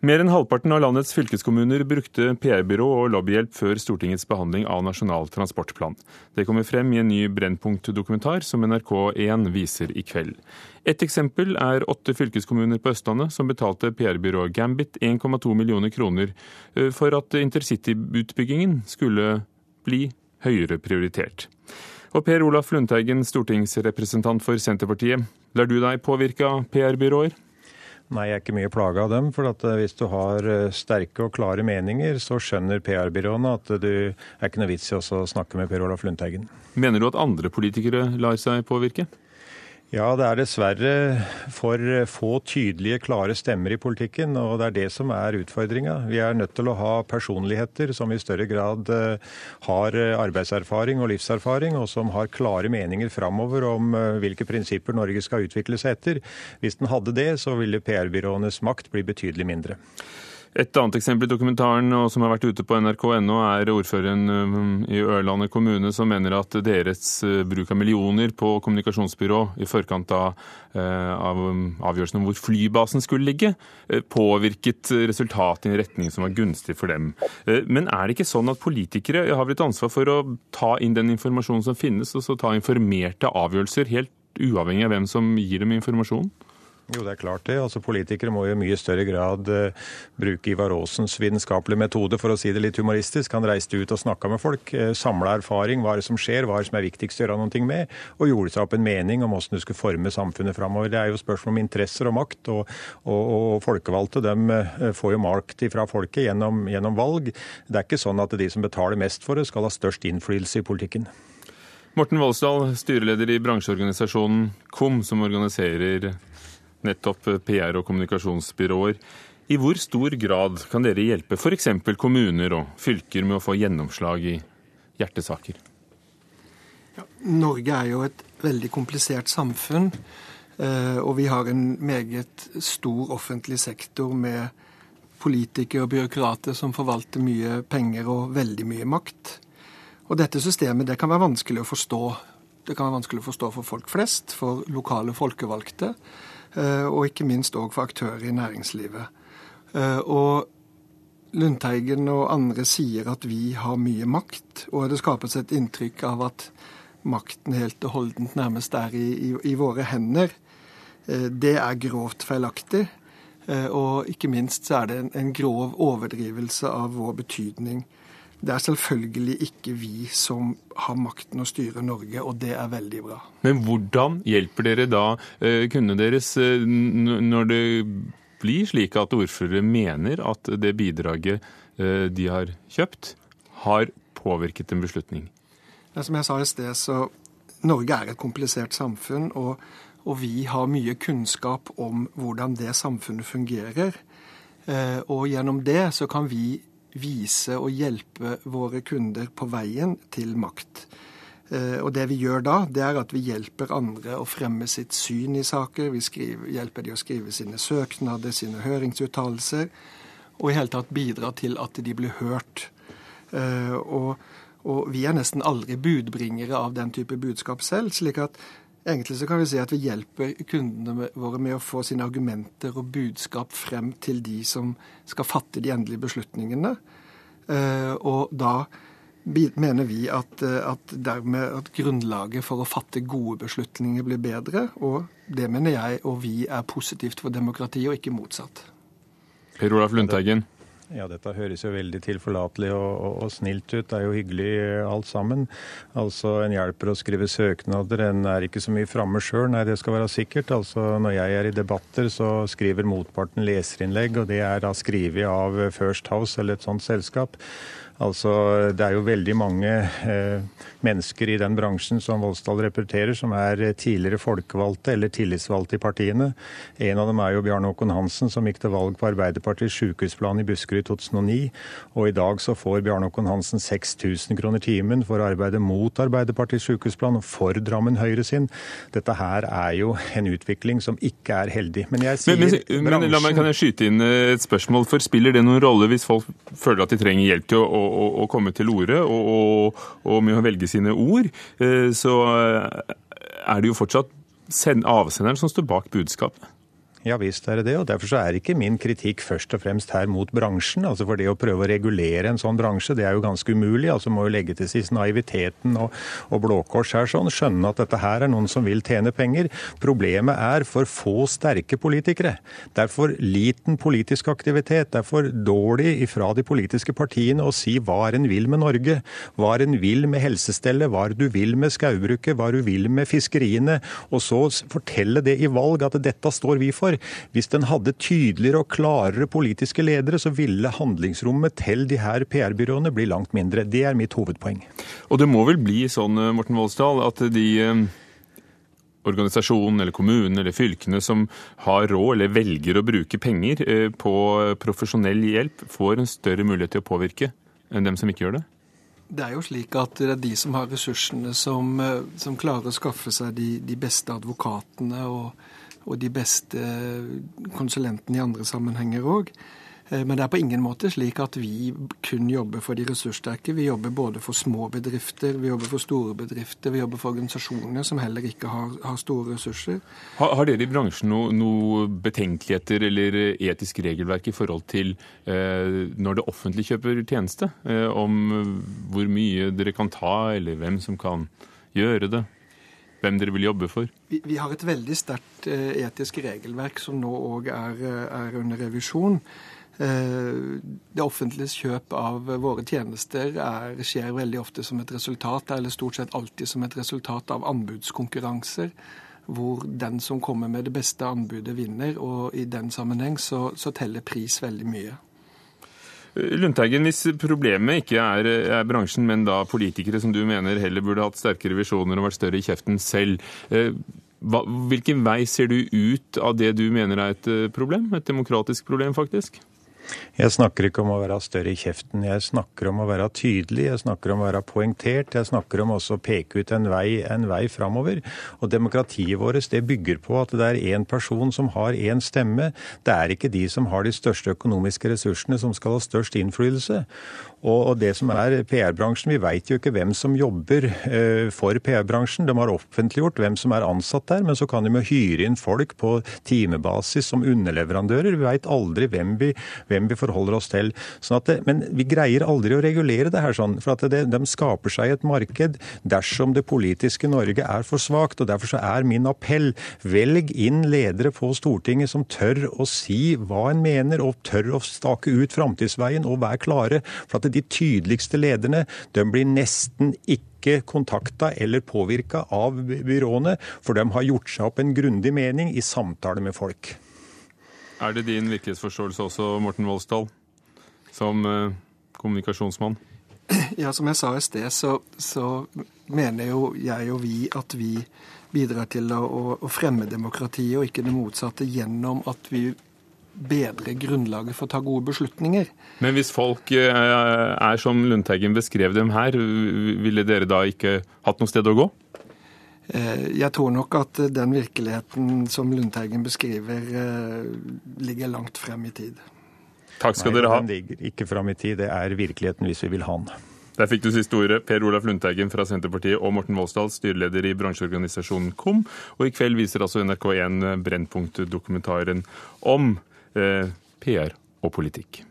Mer enn halvparten av landets fylkeskommuner brukte PR-byrå og lobbyhjelp før Stortingets behandling av Nasjonal transportplan. Det kommer frem i en ny Brennpunkt-dokumentar som NRK1 viser i kveld. Et eksempel er åtte fylkeskommuner på Østlandet som betalte PR-byrået Gambit 1,2 millioner kroner eh, for at intercityutbyggingen skulle bli høyere prioritert. Og Per Olaf Lundteigen, stortingsrepresentant for Senterpartiet, lar du deg påvirke av PR-byråer? Nei, jeg er ikke mye plaga av dem. For eh, hvis du har eh, sterke og klare meninger, så skjønner PR-byråene at det er ikke noe vits i å snakke med Per Olaf Lundteigen. Mener du at andre politikere lar seg påvirke? Ja, det er dessverre for få tydelige, klare stemmer i politikken. Og det er det som er utfordringa. Vi er nødt til å ha personligheter som i større grad eh, har arbeidserfaring og livserfaring, og som har klare meninger framover om eh, hvilke prinsipper Norge skal utvikle seg etter. Hvis den hadde det, så ville PR-byråenes makt bli betydelig mindre. Et annet eksempel i dokumentaren og som har vært ute på nrk.no, er ordføreren um, i Ørlandet kommune som mener at deres uh, bruk av millioner på kommunikasjonsbyrå i forkant av, uh, av um, avgjørelsen om hvor flybasen skulle ligge, uh, påvirket resultatet i en retning som var gunstig for dem. Men er det ikke sånn at politikere har blitt ansvar for å ta inn den informasjonen som finnes, og så ta informerte avgjørelser, helt uavhengig av hvem som gir dem informasjonen? Jo, det er klart det. Altså, Politikere må jo i mye større grad uh, bruke Ivar Aasens vitenskapelige metode, for å si det litt humoristisk. Han reiste ut og snakka med folk, uh, eh, samla erfaring, hva er det som skjer, hva er det som er viktigst å gjøre noe med, og gjorde seg opp en mening om hvordan du skulle forme samfunnet framover. Det er jo spørsmål om interesser og makt, og, og, og folkevalgte de uh, får jo makt fra folket gjennom, gjennom valg. Det er ikke sånn at de som betaler mest for det, skal ha størst innflytelse i politikken. Morten Voldsdal, styreleder i bransjeorganisasjonen KOM, som organiserer nettopp PR- og kommunikasjonsbyråer. I hvor stor grad kan dere hjelpe f.eks. kommuner og fylker med å få gjennomslag i hjertesaker? Ja, Norge er jo et veldig komplisert samfunn. Eh, og vi har en meget stor offentlig sektor med politikere og byråkrater som forvalter mye penger og veldig mye makt. Og dette systemet det kan være vanskelig å forstå. Det kan være vanskelig å forstå for folk flest, for lokale folkevalgte. Eh, og ikke minst òg for aktører i næringslivet. Eh, og Lundteigen og andre sier at vi har mye makt, og det skapes et inntrykk av at makten helt og holdent nærmest er i, i, i våre hender. Eh, det er grovt feilaktig. Og ikke minst så er det en, en grov overdrivelse av vår betydning det er selvfølgelig ikke vi som har makten å styre Norge, og det er veldig bra. Men hvordan hjelper dere da eh, kundene deres eh, når det blir slik at ordførere mener at det bidraget eh, de har kjøpt, har påvirket en beslutning? Ja, som jeg sa i sted, så Norge er et komplisert samfunn, og, og vi har mye kunnskap om hvordan det samfunnet fungerer. Og gjennom det så kan vi vise og hjelpe våre kunder på veien til makt. Eh, og det vi gjør da, det er at vi hjelper andre å fremme sitt syn i saker. Vi skriver, hjelper de å skrive sine søknader, sine høringsuttalelser. Og i hele tatt bidra til at de blir hørt. Eh, og, og vi er nesten aldri budbringere av den type budskap selv. slik at Egentlig så kan vi si at vi hjelper kundene våre med å få sine argumenter og budskap frem til de som skal fatte de endelige beslutningene. Eh, og da mener vi at, eh, at dermed at grunnlaget for å fatte gode beslutninger blir bedre. Og det mener jeg og vi er positivt for demokratiet, og ikke motsatt. Per Olaf Lundteigen. Ja, dette høres jo veldig tilforlatelig og, og, og, snilt ut. Det er jo hyggelig eh, alt sammen. Altså, En hjelper å skrive søknader, en er ikke så mye framme sjøl. Nei, det skal være sikkert. Altså, Når jeg er i debatter, så skriver motparten leserinnlegg, og det er da skrevet av First House eller et sånt selskap. Altså, Det er jo veldig mange eh, mennesker i den bransjen som Voldsdal representerer, som er tidligere folkevalgte eller tillitsvalgte i partiene. En av dem er jo Bjarne Håkon Hansen, som gikk til valg på Arbeiderpartiets sykehusplan i Buskerud i 2009. Og i dag så får Bjarne Håkon Hansen 6000 kroner timen for å arbeide mot Arbeiderpartiets sykehusplan og for Drammen Høyre sin. Dette her er jo en utvikling som ikke er heldig. Men jeg sier men, men, bransjen... men la meg, Kan jeg skyte inn et spørsmål? For Spiller det noen rolle hvis folk føler at de trenger hjelp til å å, å komme til orde, og, og, og, med å velge sine ord, eh, så er det jo fortsatt avsenderen som står bak budskapet. Ja visst er det det, og derfor er ikke min kritikk først og fremst her mot bransjen. altså For det å prøve å regulere en sånn bransje, det er jo ganske umulig. altså Må jo legge til sist naiviteten og, og Blå Kors her sånn. Skjønne at dette her er noen som vil tjene penger. Problemet er for få sterke politikere. Det er for liten politisk aktivitet. Det er for dårlig ifra de politiske partiene å si hva er en vil med Norge. Hva er en vil med helsestellet, hva er du vil med skaubruket, hva er du vil med fiskeriene. Og så fortelle det i valg at dette står vi for for. Hvis den hadde tydeligere og klarere politiske ledere, så ville handlingsrommet til de her PR-byråene bli langt mindre. Det er mitt hovedpoeng. Og det må vel bli sånn, eh, Morten Voldsdal, at de organisasjonen eller kommunen eller fylkene som har råd eller velger å bruke penger eh, på profesjonell hjelp, får en større mulighet til å påvirke enn dem som ikke gjør det? Det er jo slik at det er de som har ressursene, som, som klarer å skaffe seg de, de beste advokatene og og de beste konsulentene i andre sammenhenger òg. Eh, men det er på ingen måte slik at vi kun jobber for de ressurssterke. Vi jobber både for små bedrifter, vi jobber for store bedrifter, vi jobber for organisasjoner som heller ikke har, har store ressurser. Har, har, dere i bransjen noen noe, betenkeligheter eller etisk regelverk i forhold til eh, når det offentlige kjøper tjeneste? Eh, om hvor mye dere kan ta, eller hvem som kan gjøre det? Hvem dere vil jobbe for? Vi, vi har et veldig sterkt eh, etisk regelverk som nå òg er, er, under revisjon. Eh, det offentliges kjøp av våre tjenester er, skjer veldig ofte som et resultat, eller stort sett alltid som et resultat av anbudskonkurranser, hvor den som kommer med det beste anbudet, vinner. Og i den sammenheng så, så teller pris veldig mye. Lundteigen, hvis problemet ikke er, er, bransjen, men da politikere som du mener heller burde hatt sterkere visjoner og vært større i kjeften selv, eh, hva, hvilken vei ser du ut av det du mener er et eh, problem? Et demokratisk problem, faktisk? Jeg snakker ikke om å være større i kjeften, jeg snakker om å være tydelig, jeg snakker om å være poengtert, jeg snakker om også å peke ut en vei, en vei framover. Og demokratiet vårt det bygger på at det er én person som har én stemme. Det er ikke de som har de største økonomiske ressursene som skal ha størst innflytelse. Og, det som er PR-bransjen, vi veit jo ikke hvem som jobber eh, for PR-bransjen. De har offentliggjort hvem som er ansatt der, men så kan de jo hyre inn folk på timebasis som underleverandører. Vi veit aldri hvem vi, hvem vi, forholder oss til. Sånn det, men vi greier aldri å regulere det her sånn. For at det, de skaper seg et marked dersom det politiske Norge er for svakt. og Derfor så er min appell velg inn ledere på Stortinget som tør å si hva en mener, og tør å stake ut framtidsveien og være klare. For at de tydeligste lederne de blir nesten ikke kontakta eller påvirka av byråene, for de har gjort seg opp en grundig mening i samtale med folk. Er det din virkelighetsforståelse også, Morten Voldsdal, som eh, kommunikasjonsmann? Ja, som jeg sa i sted, så, så, mener jo jeg og vi at vi bidrar til å, å fremme demokratiet, og ikke det motsatte, gjennom at vi bedre grunnlaget for å ta gode beslutninger. Men hvis folk eh, er som Lundteigen beskrev dem her, ville dere da ikke hatt noe sted å gå? Eh, jeg tror nok at den virkeligheten som Lundteigen beskriver, eh, ligger langt frem i tid. Takk skal Nei, dere ha. Den ligger ikke frem i tid, det er virkeligheten hvis vi vil ha den. Der fikk du siste ordet. Per Olaf Lundteigen fra Senterpartiet og Morten Voldsdal, styreleder i bransjeorganisasjonen KOM. Og i kveld viser altså NRK1 Brennpunkt-dokumentaren om Eh, PR og politikk.